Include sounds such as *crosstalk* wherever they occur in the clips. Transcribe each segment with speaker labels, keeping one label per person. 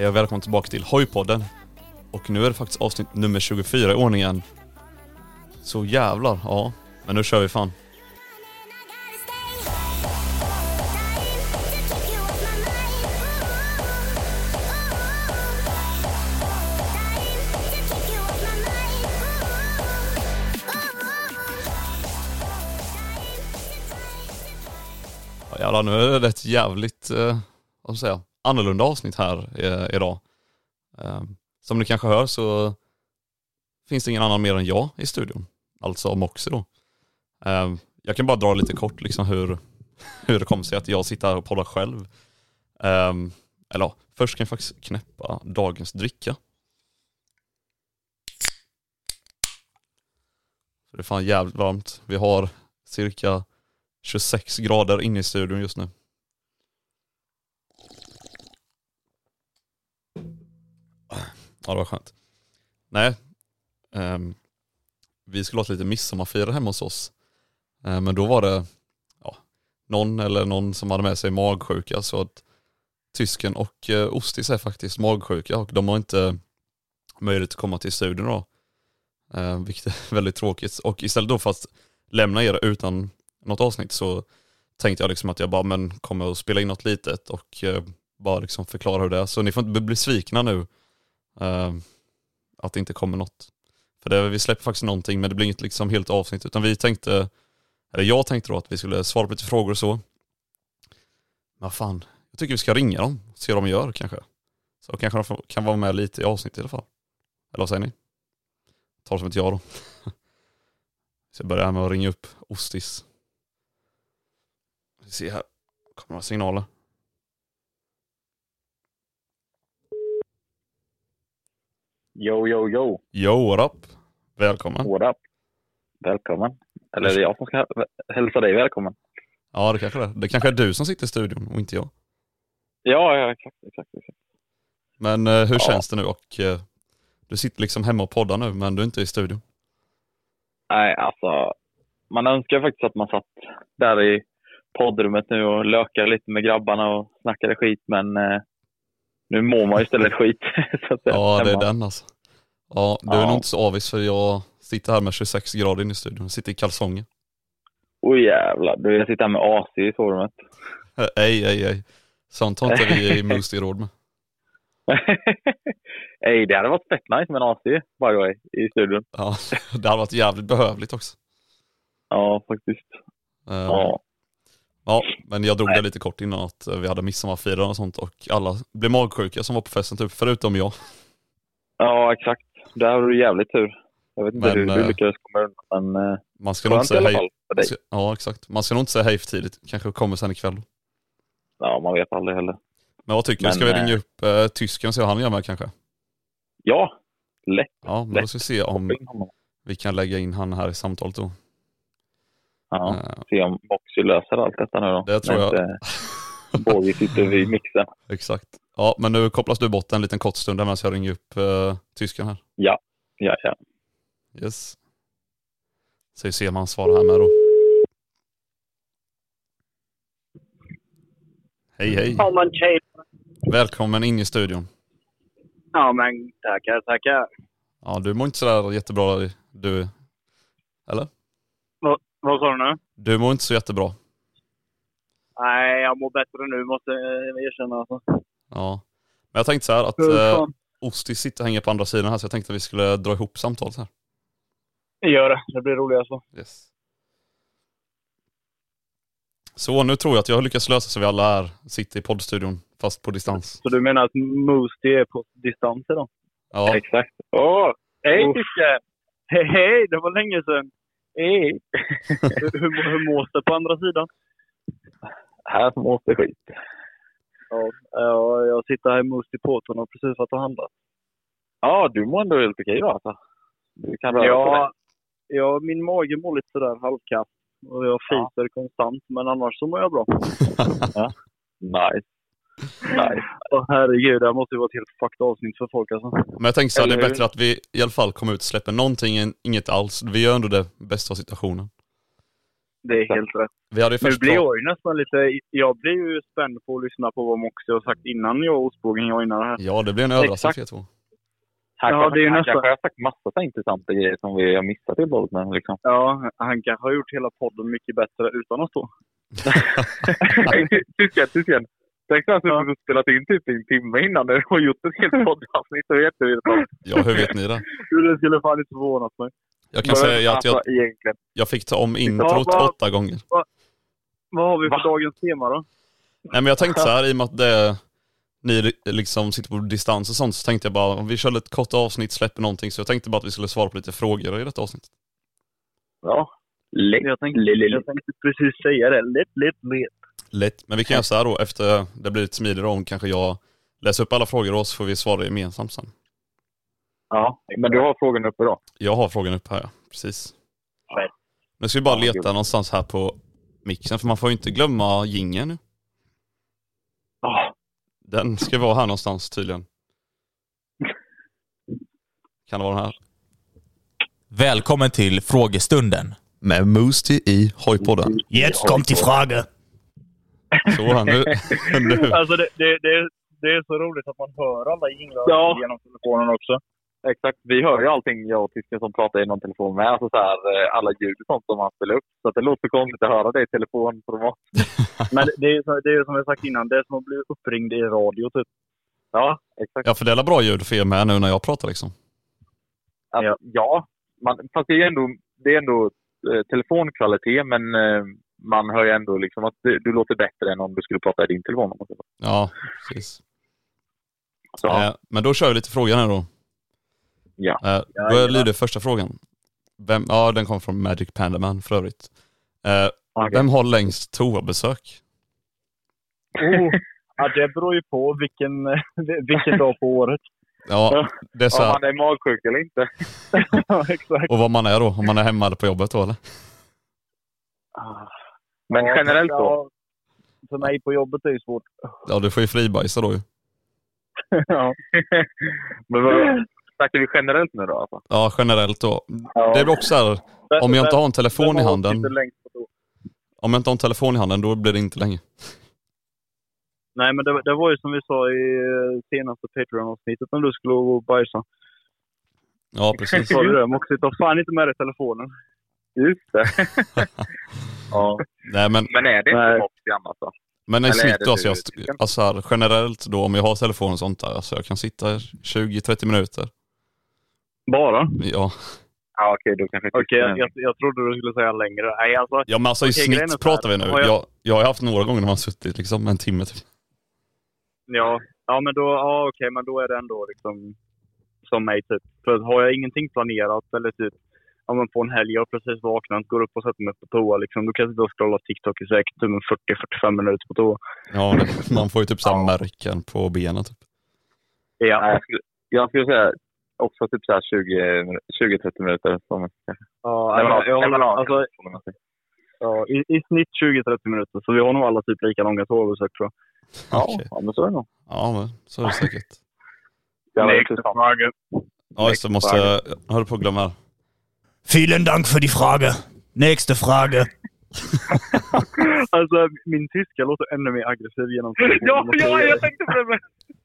Speaker 1: Hej och välkommen tillbaka till Hojpodden. Och nu är det faktiskt avsnitt nummer 24 i ordningen. Så jävlar, ja. Men nu kör vi fan. Ja, jävlar, nu är det ett jävligt, eh, vad ska jag säga, annorlunda avsnitt här eh, idag. Eh, som ni kanske hör så finns det ingen annan mer än jag i studion. Alltså Moxie då. Eh, jag kan bara dra lite kort liksom hur, *laughs* hur det kom sig att jag sitter här och poddar själv. Eh, eller ja, först kan jag faktiskt knäppa dagens dricka. Det är fan jävligt varmt. Vi har cirka 26 grader inne i studion just nu. Ja det var skönt. Nej, um, vi skulle ha lite litet midsommarfirande hemma hos oss. Uh, men då var det ja, någon eller någon som hade med sig magsjuka så att tysken och uh, Ostis är faktiskt magsjuka och de har inte möjlighet att komma till studion då. Uh, vilket är *laughs* väldigt tråkigt. Och istället då för att lämna er utan något avsnitt så tänkte jag liksom att jag bara men kommer att spela in något litet och uh, bara liksom förklara hur det är. Så ni får inte bli svikna nu Uh, att det inte kommer något. För det, vi släpper faktiskt någonting men det blir inget liksom helt avsnitt utan vi tänkte, eller jag tänkte då att vi skulle svara på lite frågor och så. Men vad fan, jag tycker vi ska ringa dem och se vad de gör kanske. Så kanske de får- kan vara med lite i avsnittet i alla fall. Eller vad säger ni? Ta det som ett ja då. *laughs* Så jag börjar med att ringa upp Ostis. Vi ser här, kommer några signaler.
Speaker 2: Yo, yo, yo.
Speaker 1: Yo, what up? Välkommen.
Speaker 2: What up? Välkommen. Eller är det jag som ska hä- hälsa dig välkommen?
Speaker 1: Ja det kanske det är. Det kanske är du som sitter i studion och inte jag.
Speaker 2: Ja, ja exakt, exakt, exakt.
Speaker 1: Men eh, hur
Speaker 2: Ja.
Speaker 1: känns det nu? Och eh, du sitter liksom hemma och poddar nu men du är inte i studion.
Speaker 2: Nej, alltså. Man önskar faktiskt att man satt där i poddrummet nu och lökade lite med grabbarna och snackade skit, men eh, nu mår man istället skit. *laughs* så att
Speaker 1: Ja det är den alltså. Ja du är
Speaker 2: Ja.
Speaker 1: nog inte så avis för jag sitter här med 26 grader inne i studion. Jag sitter i kalsonger.
Speaker 2: Oj jävlar, du jag sitter här med AC i sovrummet.
Speaker 1: Ej ej ej. Sånt har inte vi i *laughs* Moostie råd med. *laughs*
Speaker 2: Ey, det hade varit fett nice med en AC, by the way, i studion.
Speaker 1: Ja, det hade varit jävligt behövligt också.
Speaker 2: Ja, faktiskt. Ja.
Speaker 1: Ja, men jag drog det lite kort innan att eh, vi hade midsommarfirande och sånt och alla blev magsjuka som var på festen typ, förutom jag.
Speaker 2: ja, exakt. Där har du jävligt tur. Jag vet inte
Speaker 1: Men,
Speaker 2: hur du
Speaker 1: eh,
Speaker 2: lyckades komma undan, men eh,
Speaker 1: Man ska nog inte
Speaker 2: skönt i
Speaker 1: säga
Speaker 2: alla
Speaker 1: hej.
Speaker 2: fall för dig.
Speaker 1: Ja exakt. Man ska nog inte säga hej för tidigt. Kanske kommer sen ikväll.
Speaker 2: Ja, man vet aldrig heller.
Speaker 1: Men vad tycker du? Ska vi ringa upp eh, tysken och se vad han gör med kanske?
Speaker 2: Ja, lätt.
Speaker 1: Ja, men då
Speaker 2: lätt.
Speaker 1: ska vi se om vi kan lägga in han här i samtalet då.
Speaker 2: Ja, se om Moxie löser allt detta nu då.
Speaker 1: Det tror jag.
Speaker 2: Båge sitter vid mixen. *laughs*
Speaker 1: Exakt. Ja, men nu kopplas du bort en liten kort stund där medan jag ringer upp uh, tysken här.
Speaker 2: Ja, ja, ja.
Speaker 1: Yes. Så vi ser om han svarar här med då. Hej hej. Välkommen in i studion.
Speaker 3: Ja, men tackar, tackar.
Speaker 1: Ja, du mår inte sådär jättebra du. Eller?
Speaker 3: Vad sa du nu?
Speaker 1: Du mår inte så jättebra.
Speaker 3: Nej, jag mår bättre nu måste jag erkänna. Alltså.
Speaker 1: Ja. Men jag tänkte så här att eh? Osti sitter och hänger på andra sidan här så jag tänkte att vi skulle dra ihop samtalet här.
Speaker 3: Gör det. Det blir roligare så.
Speaker 1: Yes. Så nu tror jag att jag har lyckats lösa så vi alla är, sitter i poddstudion fast på distans.
Speaker 3: Så du menar att Moosty är på distans idag?
Speaker 1: Ja,
Speaker 2: Exakt. Åh, hej tysken!
Speaker 3: Hej, hej! Det var länge sedan.
Speaker 2: Hej! *laughs*
Speaker 3: hur, hur, mås det på andra sidan?
Speaker 2: Här måste skit.
Speaker 3: Ja, ja, jag sitter här i Moosty Porton och precis varit och handlat.
Speaker 2: Ja, du mår ändå helt okej då alltså. Du kan röra.
Speaker 3: Ja, ja, min mage mår lite sådär halvkass. Och jag
Speaker 2: Ja.
Speaker 3: fiser konstant, men annars så mår jag bra. *laughs*
Speaker 2: Nice. Nice.
Speaker 3: Åh herregud, det här måste ju vara ett helt fucked avsnitt för folk alltså.
Speaker 1: men jag tänkte så här, det är bättre att vi i alla fall kommer ut och släpper någonting än inget alls. Vi gör ändå det bästa av situationen.
Speaker 3: Det är helt rätt.
Speaker 1: Vi hade ju
Speaker 3: Nu
Speaker 1: först
Speaker 3: blir jag ju nästan lite... Jag blir ju spänd på att lyssna på vad Moxie har sagt innan jag och Ostbågen joinade här.
Speaker 1: Ja, det blir en överraskning för er två.
Speaker 2: Han,
Speaker 3: Ja,
Speaker 2: kanske,
Speaker 3: det är ju
Speaker 2: han
Speaker 3: nästan-
Speaker 2: kanske har sagt massa intressanta grejer som vi har missat i podden. Liksom.
Speaker 3: Ja, han kanske har gjort hela podden mycket bättre utan att stå. *laughs* *laughs*
Speaker 2: Tysken, tysken. Tänk att du spelat in typ en timme innan du har gjort ett helt *laughs* poddavsnitt. Det är jättevirritamt.
Speaker 1: Ja, hur vet ni det? *laughs*
Speaker 3: Det skulle fan inte förvånat mig.
Speaker 1: Jag kan säga att jag,
Speaker 2: egentligen.
Speaker 1: jag fick ta om introt
Speaker 3: vad-
Speaker 1: åtta gånger.
Speaker 3: Vad har vi för
Speaker 2: Va?
Speaker 3: dagens tema då?
Speaker 1: Nej men jag tänkte så här, i och med att det, ni liksom sitter på distans och sånt, så tänkte jag bara, om vi kör ett kort avsnitt, släpper någonting, så jag tänkte bara att vi skulle svara på lite frågor i detta avsnitt.
Speaker 2: Ja. Lätt.
Speaker 3: Jag tänkte, jag tänkte precis säga det. Lätt, lätt, lätt.
Speaker 1: Lätt. Men vi kan göra så här då, efter det blir lite smidigare om kanske jag läser upp alla frågor och så får vi svara gemensamt sen.
Speaker 2: Ja, men du har frågan uppe då?
Speaker 1: Jag har frågan upp här ja, precis.
Speaker 3: Fett.
Speaker 1: Nu ska vi bara leta någonstans här på mixen, för man får ju inte glömma nu.
Speaker 2: Ja.
Speaker 1: Den ska vara här någonstans tydligen. Kan det vara den här?
Speaker 4: Välkommen till frågestunden.
Speaker 1: Med Moosty i Hojpodden.
Speaker 4: Jetzt kommt die Frage.
Speaker 1: Så här, nu, nu. *laughs*
Speaker 3: Alltså det, det, det, det är så roligt att man hör alla jinglar
Speaker 2: Ja.
Speaker 3: genom telefonen också.
Speaker 2: Exakt. Vi hör ju allting, jag och tysken som pratar i någon telefon med. Alltså så här, eh, alla ljud och sånt som han spelar upp. Så att det låter konstigt att höra det i telefonformat. *laughs*
Speaker 3: Men det är ju som, det är som jag sagt innan, det är som att bli uppringd i radio typ.
Speaker 2: Ja, exakt.
Speaker 1: Ja, för det är bra ljud för er med nu när jag pratar liksom.
Speaker 2: Alltså, ja. Man, fast det är ändå, det är ändå eh, telefonkvalitet, men eh, man hör ju ändå liksom att du, du låter bättre än om du skulle prata i din telefon. om.
Speaker 1: Ja, precis.
Speaker 2: Så,
Speaker 1: Eh, men då kör vi lite frågor här då.
Speaker 2: Ja.
Speaker 1: Eh, då
Speaker 3: Jajamän.
Speaker 1: lyder första frågan. Vem, ja, den kommer från Magic Pandaman för övrigt. Eh,
Speaker 2: Okej.
Speaker 1: Vem har längst toabesök?
Speaker 3: Oh, ja, det beror ju på vilken, *laughs* vilken dag på året.
Speaker 1: Ja, det är så
Speaker 2: Om
Speaker 1: här,
Speaker 2: man är magsjuk eller inte. *laughs*
Speaker 3: ja, exakt.
Speaker 1: och vad man är då, om man är hemma eller på jobbet då eller?
Speaker 2: Men
Speaker 3: Ja,
Speaker 2: generellt då?
Speaker 3: För mig på jobbet är det svårt.
Speaker 1: Ja, du får ju fribajsa då ju. *laughs*
Speaker 3: ja.
Speaker 2: Men vad, snackar vi generellt nu då? Alltså?
Speaker 1: Ja, generellt då.
Speaker 3: Ja.
Speaker 1: Det är också så här, om jag inte har en telefon i handen, om jag inte har en telefon i handen, då blir det inte länge.
Speaker 3: Nej, men det, det var ju som vi sa i eh, senaste Patreon-avsnittet när du skulle gå och bajsa.
Speaker 1: Ja, precis.
Speaker 3: Sa du det? Ta fan inte med dig telefonen.
Speaker 2: Just det. *laughs* *laughs*
Speaker 3: Ja.
Speaker 1: Nej, men,
Speaker 2: Men är det inte Moxie annars då?
Speaker 1: men i snitt då, så jag, alltså här, generellt då, om jag har telefon och sånt där, alltså jag kan sitta 20-30 minuter.
Speaker 3: Bara?
Speaker 1: Ja.
Speaker 2: Ja, okej, då kanske
Speaker 3: Okej, jag, jag, jag trodde du skulle säga längre. Nej, alltså.
Speaker 1: Ja men alltså i snitt pratar vi nu.
Speaker 3: har jag-
Speaker 1: Jag, jag har haft några gånger när man har suttit liksom en timme typ.
Speaker 3: Ja, ja men då, ja, okej, men då är det ändå liksom som mig typ. För har jag ingenting planerat eller typ ja, men på en helg, jag har precis vaknat, går upp och sätter mig på toa liksom. Då kan jag sitta och scrolla TikTok i säkert typ en 40-45 minuter på toa.
Speaker 1: Ja, det, man får ju typ såhär märken på benen typ.
Speaker 3: Ja.
Speaker 2: Jag, skulle, jag skulle säga också typ så här 20 20-30 minuter. Som,
Speaker 3: ja
Speaker 2: Nej, men,
Speaker 3: jag, jag, alltså. Ja, i, I snitt 20-30 minuter, så vi har nog alla typ lika långa toabesök tror jag.
Speaker 2: Ja,
Speaker 1: Okej.
Speaker 2: ja, men så är det nog.
Speaker 1: Ja men så är det säkert.
Speaker 3: Nästa fråga.
Speaker 1: Ja just det, måste jag, höll på att glömma här.
Speaker 4: Vielen Dank für die Frage. Nächste Frage. *laughs*
Speaker 3: Alltså, min tyska låter ännu mer aggressiv genom
Speaker 2: Ja, ja, jag tänkte på det med.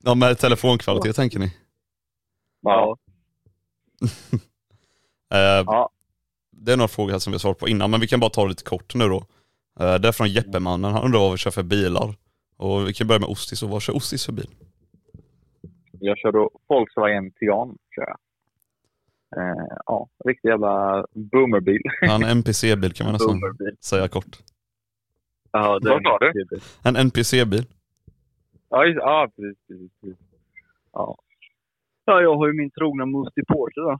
Speaker 1: Ja med telefonkvalitet tänker ni?
Speaker 2: Ja. *laughs*
Speaker 1: Eh,
Speaker 2: Ja.
Speaker 1: Det är några frågor här som vi har svarat på innan, men vi kan bara ta det lite kort nu då. Eh, det är från Jeppemannen, han undrar vad vi kör för bilar. Och vi kan börja med Ostis, och vad kör Ostis för bil?
Speaker 2: Jag kör då Volkswagen Tian. Kör jag. Eh, ja, riktig jävla boomerbil.
Speaker 1: Han är en *laughs* NPC-bil kan man nästan säga kort.
Speaker 3: Ja, det
Speaker 2: Vad sa
Speaker 3: du?
Speaker 1: En NPC-bil.
Speaker 2: Ja, just, ja precis, precis, precis. Ja.
Speaker 3: Ja, jag har ju min trogna Moostie Porter då.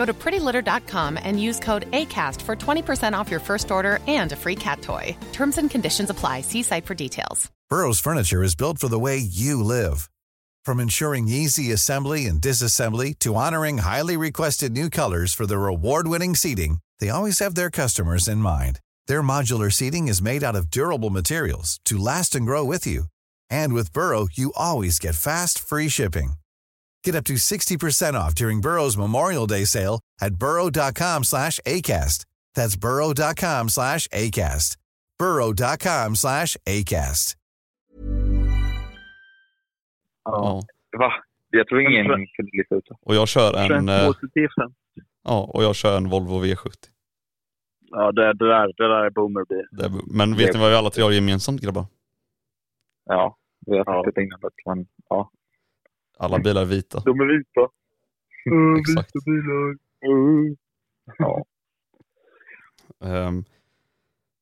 Speaker 5: Go to prettylitter.com and use code ACAST for 20% off your first order and a free cat toy. Terms and conditions apply. See site for details.
Speaker 6: Burrow's furniture is built for the way you live. From ensuring easy assembly and disassembly to honoring highly requested new colors for their award-winning seating, they always have their customers in mind. Their modular seating is made out of durable materials to last and grow with you. And with Burrow, you always get fast, free shipping. Get up to 60% off during Burrow's Memorial Day sale at burrow.com slash ACAST. That's burrow.com slash ACAST. burrow.com slash ACAST.
Speaker 1: Ja.
Speaker 2: Va? Jag tror ingen kunde lista ut det.
Speaker 1: Och jag kör en, eh, ja, och jag kör en Volvo V70.
Speaker 3: Ja, det, det, där, det där är boomerbil.
Speaker 1: Det är, men vet ni vad vi alla tre har gemensamt grabbar?
Speaker 2: Ja, vi har
Speaker 3: Ja.
Speaker 2: sagt det innan, men ja.
Speaker 1: Alla bilar är vita.
Speaker 2: De är vita. *laughs*
Speaker 1: Exakt.
Speaker 2: bilar. Mm. Ja,
Speaker 1: Ehm,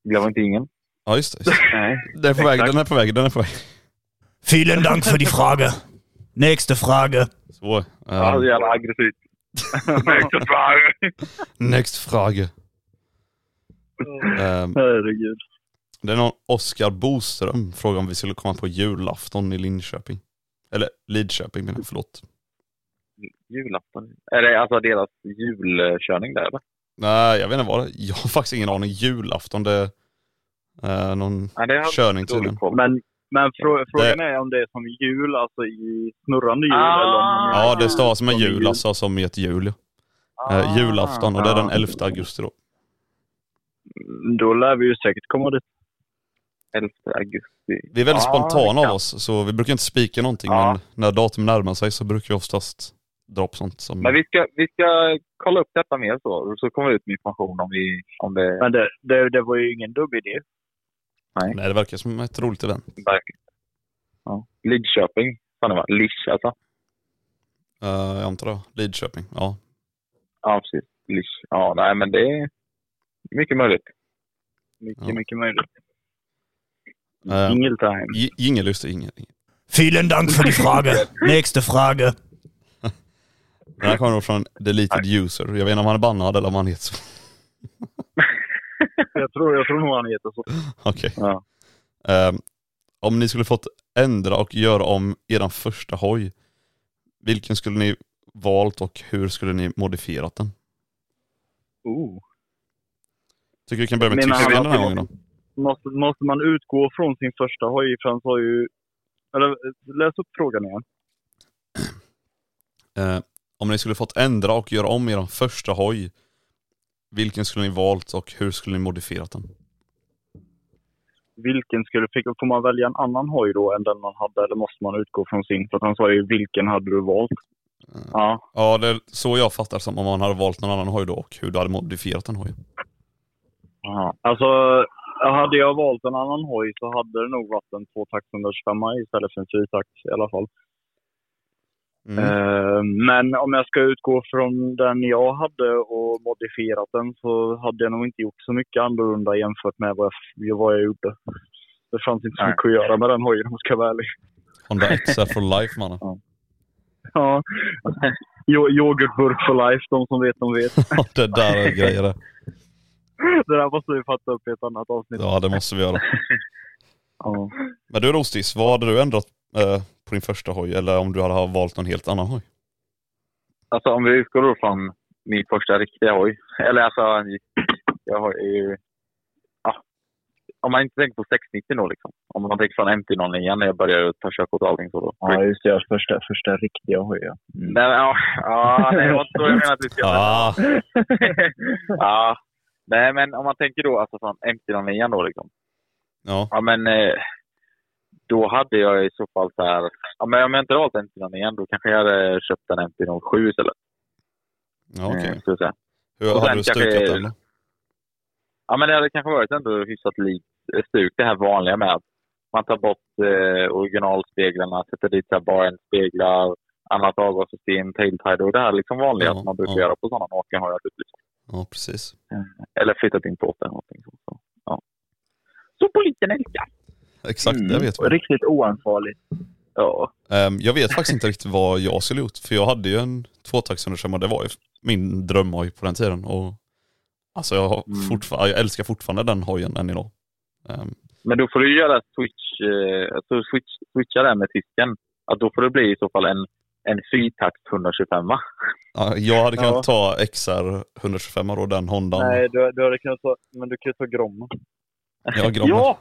Speaker 2: glöm inte ingen.
Speaker 1: ja just det. Just det.
Speaker 2: Nej.
Speaker 1: Den är på väg, den är på väg, den är på väg.
Speaker 4: Vielen Dank für die Frage. Nächste Frage.
Speaker 1: Så. ehm,
Speaker 2: Ja, jävla aggressivt. *laughs* Nästa fråga.
Speaker 1: next frage. Ehm,
Speaker 3: Herregud.
Speaker 1: det är någon Oskar Boström frågar om vi skulle komma på julafton i Linköping. Eller Lidköping menar jag, förlåt.
Speaker 2: Julafton. Är det alltså deras julkörning där eller?
Speaker 1: Nej, jag vet inte vad det. Jag har faktiskt ingen aning. Julafton, det är någon
Speaker 2: Nej, det har
Speaker 1: körning tydligen.
Speaker 3: Men, men frå, frågan är om det är som jul, alltså i snurrande jul
Speaker 2: Ah.
Speaker 3: eller om
Speaker 1: Ja, det stavas som en
Speaker 3: som i
Speaker 1: jul, alltså som i ett jul. ja. Eh, julafton och det är den 11 augusti då.
Speaker 3: Då lär vi ju säkert komma dit.
Speaker 2: 11 augusti.
Speaker 1: Vi är väldigt
Speaker 2: Ja,
Speaker 1: spontana av oss, så vi brukar inte spika någonting,
Speaker 2: Ja.
Speaker 1: men när datum närmar sig så brukar vi oftast dra på sånt som...
Speaker 2: Men vi ska, vi ska kolla upp detta mer så, så kommer vi ut med information om, vi, om det
Speaker 3: Men det, det, det var ju ingen dum idé.
Speaker 1: Nej, det verkar som ett roligt event.
Speaker 2: verkligen. Ja. Lidköping. Fan det var Lisch alltså.
Speaker 1: Uh, jag antar det. Lidköping, ja.
Speaker 2: Ja, precis. Lisch. Ja, nej men det är mycket möjligt.
Speaker 3: Mycket,
Speaker 1: Ja.
Speaker 3: mycket möjligt.
Speaker 1: Uh,
Speaker 3: Ingeltime.
Speaker 1: Jingelust är ingen.
Speaker 4: Vielen Dank für die Frage. Nächste Frage. *laughs*
Speaker 1: Den här kommer då från deleted user. Jag vet inte om han är bannad eller om han heter så. *laughs*
Speaker 3: Jag tror, jag tror nog han heter så.
Speaker 1: Okej.
Speaker 2: Ja.
Speaker 1: Ehm, om ni skulle fått ändra och göra om eran första hoj, vilken skulle ni valt och hur skulle ni modifierat den?
Speaker 3: Oh.
Speaker 1: Tycker vi kan börja med tysken den här gången då?
Speaker 3: Måste, måste man utgå från sin första hoj? För han sa ju... Eller läs upp frågan igen. *clears throat*
Speaker 1: Eh, om ni skulle fått ändra och göra om eran första hoj, vilken skulle ni valt och hur skulle ni modifierat den?
Speaker 3: Vilken skulle... Fick, får man välja en annan hoj då än den man hade? Eller måste man utgå från sin? För han sa ju vilken hade du valt? Ja.
Speaker 1: Ja, det är så jag fattar som om man hade valt någon annan hoj då och hur du hade modifierat den hojen.
Speaker 3: Aha. Alltså, hade jag valt en annan hoj så hade det nog varit en tvåtakts 125 istället för en fyrtakt i alla fall.
Speaker 1: Mm.
Speaker 3: Eh, Men om jag ska utgå från den jag hade och modifierat den så hade jag nog inte gjort så mycket annorlunda jämfört med vad jag, vad jag gjorde. Det fanns inte så mycket att göra med den hojen om jag ska vara ärlig.
Speaker 1: Honda XR for life mannen. *laughs*
Speaker 3: Ja. Jo- Yoghurtburk for life, de som vet de vet. *laughs*
Speaker 1: det där är grejer det. *laughs* *laughs*
Speaker 3: Det där måste vi fatta upp i ett annat avsnitt.
Speaker 1: Ja det måste vi göra. *laughs*
Speaker 3: Ja.
Speaker 1: Men du Rostis, vad hade du ändrat eh, på din första hoj? Eller om du hade valt någon helt annan hoj?
Speaker 2: Alltså om vi utgår då från min första riktiga hoj. Eller alltså, jag har ju... Ja, om man inte tänker på 690 då liksom. Om man tänker från MT-09 när jag började ta körkort och allting så då.
Speaker 3: Ja, just det. Första, första riktiga hoj, ja. Mm.
Speaker 2: Nej, men, ja, ja, nej, det var inte så jag menade att vi ska
Speaker 1: Ah, *laughs*
Speaker 2: ja. Nej, men om man tänker då alltså från MT-09 då liksom.
Speaker 1: ja.
Speaker 2: Ja, men eh, då hade jag i så fall så här. Ja, men om jag inte valt MT-09 då kanske jag hade köpt en MT-07 istället.
Speaker 1: ja okej.
Speaker 2: Jag säga.
Speaker 1: Hur
Speaker 2: och
Speaker 1: hade du
Speaker 2: kanske-
Speaker 1: stukat den?
Speaker 2: Ja, men det hade kanske varit ändå hyfsat likt eh, stuk det här vanliga med att man tar bort eh, originalspeglarna, sätter dit barnspeglar, annat avgassystem, tailtide och det här liksom vanliga
Speaker 1: Ja,
Speaker 2: som man brukar
Speaker 1: ja.
Speaker 2: göra på sådana Nakenhojar. Typ, liksom.
Speaker 1: Ja precis.
Speaker 2: Eller flyttat in på eller någonting. Så. Ja. så på liten älka.
Speaker 1: Exakt,
Speaker 2: Mm.
Speaker 1: det vet vi.
Speaker 3: Riktigt oansvarigt.
Speaker 2: Ja.
Speaker 1: Ehm, jag vet faktiskt inte riktigt vad jag skulle gjort, för jag hade ju en tvåtaktsundersömmare, det var ju min drömhoj på den tiden. Och, alltså jag, har
Speaker 2: Mm.
Speaker 1: jag älskar fortfarande den hojen än idag. Ehm,
Speaker 2: Men då får du göra switch, eh, alltså switch, switcha där med tysken. Att då får det bli i så fall en, en fyrtakt 125
Speaker 1: ja, jag hade kunnat
Speaker 3: Ja.
Speaker 1: ta XR 125 då, den Hondan.
Speaker 3: Nej, du, du hade kunnat ta, men du kan ju ta Grommen.
Speaker 1: Ja, Grommen.
Speaker 2: Ja!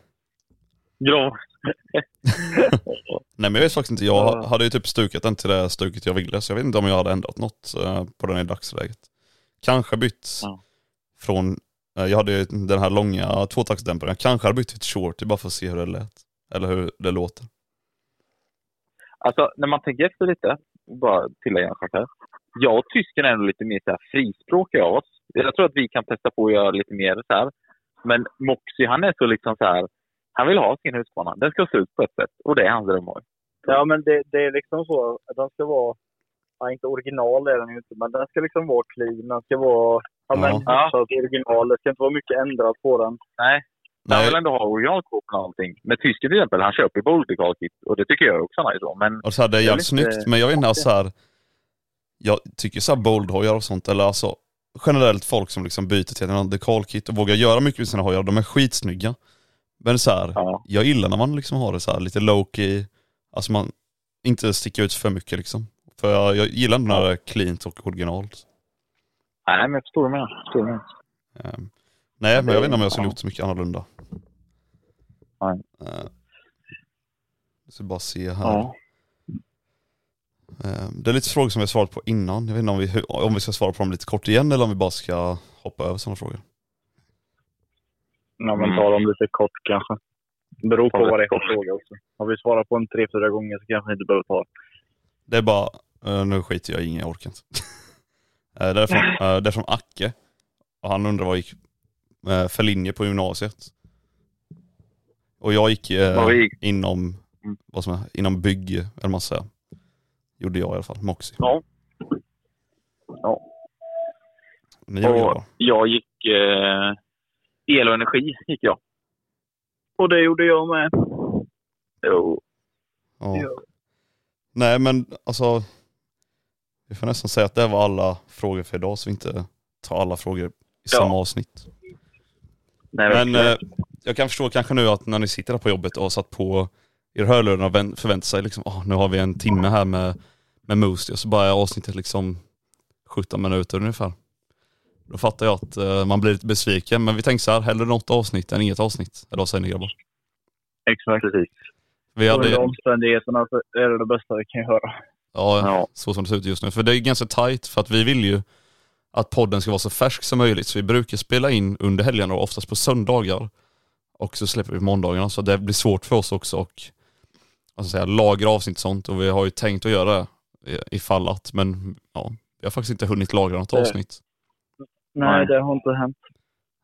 Speaker 2: Ja! *laughs*
Speaker 1: Nej men jag vet faktiskt inte, jag
Speaker 3: Ja.
Speaker 1: hade ju typ stukat den till det stuket jag ville, så jag vet inte om jag hade ändrat något eh, på den i dagsläget. Kanske bytt
Speaker 2: Ja.
Speaker 1: från, eh, jag hade ju den här långa tvåtaktsdämparen, jag kanske hade bytt till ett shorty bara för att se hur det lät. Eller hur det låter.
Speaker 2: Alltså, när man tänker efter lite, bara tillägga en sak här. Jag och tysken är lite mer så här frispråkiga av oss. Jag tror att vi kan testa på att göra lite mer så här. Men Moxie, han är så liksom så här. Han vill ha sin Husqvarna. Den ska se ut på ett sätt. Och det är hans drömhoj.
Speaker 3: Ja, men det, det är liksom så att den ska vara, ja, inte original är den ju inte, men den ska liksom vara clean. Den ska vara, ja, men
Speaker 1: Ja.
Speaker 3: original. Det ska inte vara mycket ändrat på den.
Speaker 2: Nej. Han vill ändå ha originalkåpan och allting. Men tysken till exempel, han köper ju Boldical-kit. Och det tycker jag också är nice. Men
Speaker 1: och så här, det är jävligt
Speaker 2: lite-
Speaker 1: snyggt, men jag vet inte, alltså så här, jag tycker så här boldhojar och sånt, eller alltså generellt folk som liksom byter till en dekalkit och vågar göra mycket med sina hojar, de är skitsnygga. Men så här,
Speaker 2: ja.
Speaker 1: jag gillar när man liksom har det så här lite low-key, alltså man inte sticker ut för mycket liksom. För jag, jag gillar ändå när det är cleant och originalt.
Speaker 2: Nej, men jag förstår du menar. Förstår menar.
Speaker 1: Ehm, nej, men jag vet inte om jag skulle gjort så mycket annorlunda.
Speaker 2: Nej.
Speaker 1: Uh, så bara se här.
Speaker 2: Ja.
Speaker 1: Ehm, det är lite frågor som vi har svarat på innan. Jag vet inte om vi, om vi ska svara på dem lite kort igen eller om vi bara ska hoppa över sådana frågor.
Speaker 3: Ja, men ta dem lite kort kanske. Beror på
Speaker 2: det
Speaker 3: vad det är för fråga också. Om vi svarar på en tre, fyra gånger så kanske vi inte behöver ta.
Speaker 1: Det är bara, eh, nu skiter jag i ingen, jag orkar inte. *laughs* Eh, det, är från, *laughs* eh, det är från Acke. Och han undrar vad jag gick eh, för linje på gymnasiet. Och jag gick, eh,
Speaker 2: gick?
Speaker 1: inom,
Speaker 2: Mm.
Speaker 1: vad som är, inom bygg, eller man säger. Gjorde jag i alla fall, Moxie.
Speaker 2: Ja. Ja.
Speaker 1: Ni
Speaker 2: Och jag gick eh, el och energi. gick jag.
Speaker 3: Och det gjorde jag med.
Speaker 2: Jo.
Speaker 1: Ja. Nej men alltså, vi får nästan säga att det var alla frågor för idag så vi inte tar alla frågor i
Speaker 2: Ja.
Speaker 1: samma avsnitt.
Speaker 2: Nej,
Speaker 1: Men eh, jag kan förstå kanske nu att när ni sitter där på jobbet och har satt på er hörlurar och vän- förväntar sig liksom, "Åh, nu har vi en timme här med, med Moosty och så bara är avsnittet liksom 17 minuter ungefär. Då fattar jag att eh, man blir lite besviken, men vi tänker så här, hellre något avsnitt än inget avsnitt. Eller vad säger ni grabbar?
Speaker 3: Exakt.
Speaker 2: Precis.
Speaker 1: Vi
Speaker 3: Under
Speaker 1: hade,
Speaker 3: omständigheterna så är det det bästa vi kan göra.
Speaker 1: ja,
Speaker 2: Ja.
Speaker 1: så som det ser ut just nu. För det är ganska tight för att vi vill ju att podden ska vara så färsk som möjligt. Så vi brukar spela in under helgerna och oftast på söndagar. Och så släpper vi måndagarna. Så det blir svårt för oss också och alltså säga, lagra avsnitt och sånt. Och vi har ju tänkt att göra det ifall att. Men ja, vi har faktiskt inte hunnit lagra något avsnitt.
Speaker 3: Nej,
Speaker 2: Nej.
Speaker 3: det har inte hänt.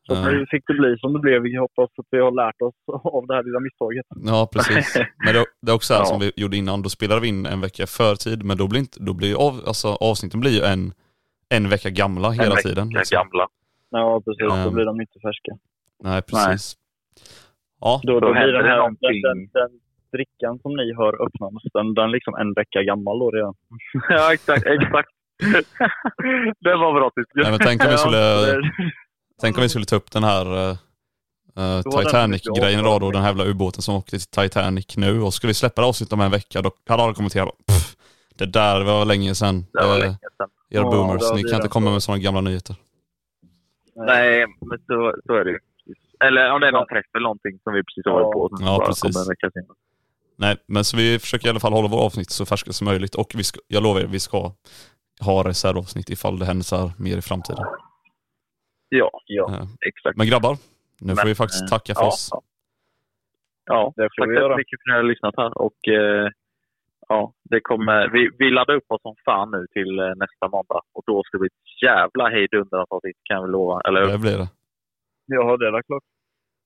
Speaker 3: Så
Speaker 1: Eh.
Speaker 3: nu fick det bli som det blev. Vi hoppas att vi har lärt oss av det här lilla misstaget.
Speaker 1: Ja precis. *laughs* Men det, det är också så här
Speaker 2: Ja.
Speaker 1: som vi gjorde innan. Då spelade vi in en vecka förtid. Men då blir, inte, då blir av, alltså, avsnitten blir ju en, en vecka gamla hela
Speaker 2: En
Speaker 1: tiden.
Speaker 2: vecka
Speaker 1: liksom.
Speaker 2: gamla.
Speaker 3: Ja, precis. Då
Speaker 1: Ehm.
Speaker 3: blir de inte färska.
Speaker 1: Nej precis. Ja,
Speaker 3: Då, då,
Speaker 2: Då
Speaker 3: blir
Speaker 2: händer
Speaker 3: den
Speaker 2: det
Speaker 3: här,
Speaker 2: någonting.
Speaker 3: den, den, drickan som ni har öppnat, den, den är liksom en vecka gammal då redan. *laughs*
Speaker 2: ja, exakt. exakt. *laughs* det var bra tycker
Speaker 1: Nej, men tänk om vi skulle, tänk om vi skulle ta upp den här uh,
Speaker 3: var den
Speaker 1: Titanic-grejen idag då, den här jävla ubåten som åkte till Titanic nu och skulle vi släppa det avsnittet om en vecka då hade alla kommenterat "Pff, det där var länge sedan.
Speaker 2: Det var
Speaker 1: Eh,
Speaker 2: länge sedan.
Speaker 1: Er
Speaker 3: Ja,
Speaker 1: boomers, ni kan inte komma med sådana gamla nyheter.
Speaker 2: Nej, men så, så är det ju. Eller om det är någon träff eller någonting som vi precis har varit på. som
Speaker 1: Ja, precis. Nej, men så vi försöker i alla fall hålla våra avsnitt så färska som möjligt och vi ska, jag lovar er, vi ska ha reservavsnitt ifall det händer så här mer i framtiden.
Speaker 2: Ja, ja,
Speaker 1: Eh,
Speaker 2: exakt.
Speaker 1: Men grabbar, nu får
Speaker 2: Men,
Speaker 1: vi faktiskt
Speaker 2: eh,
Speaker 1: tacka för
Speaker 2: ja,
Speaker 1: oss.
Speaker 2: Ja, ja
Speaker 3: Det får
Speaker 2: tack
Speaker 3: vi
Speaker 2: så
Speaker 3: göra.
Speaker 2: mycket för att ni har lyssnat här. Och, eh, ja, det kommer, vi, vi laddar upp oss som fan nu till eh, nästa måndag. Och då ska det bli ett jävla hejdundrans avsnitt kan väl lova. Eller hur?
Speaker 1: Det blir det.
Speaker 3: Ja, det är klart.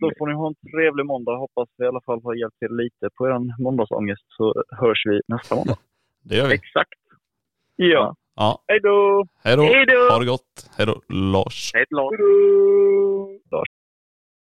Speaker 3: Då får ni ha en trevlig måndag. Hoppas vi i alla fall har hjälpt er lite på er måndagsångest så hörs vi nästa måndag.
Speaker 1: Det gör vi.
Speaker 2: exakt.
Speaker 3: Ja.
Speaker 1: Ja, Hej då!
Speaker 2: hej då.
Speaker 1: Ha det gott. Hej då, Lars.
Speaker 2: Hej då.
Speaker 3: Lars.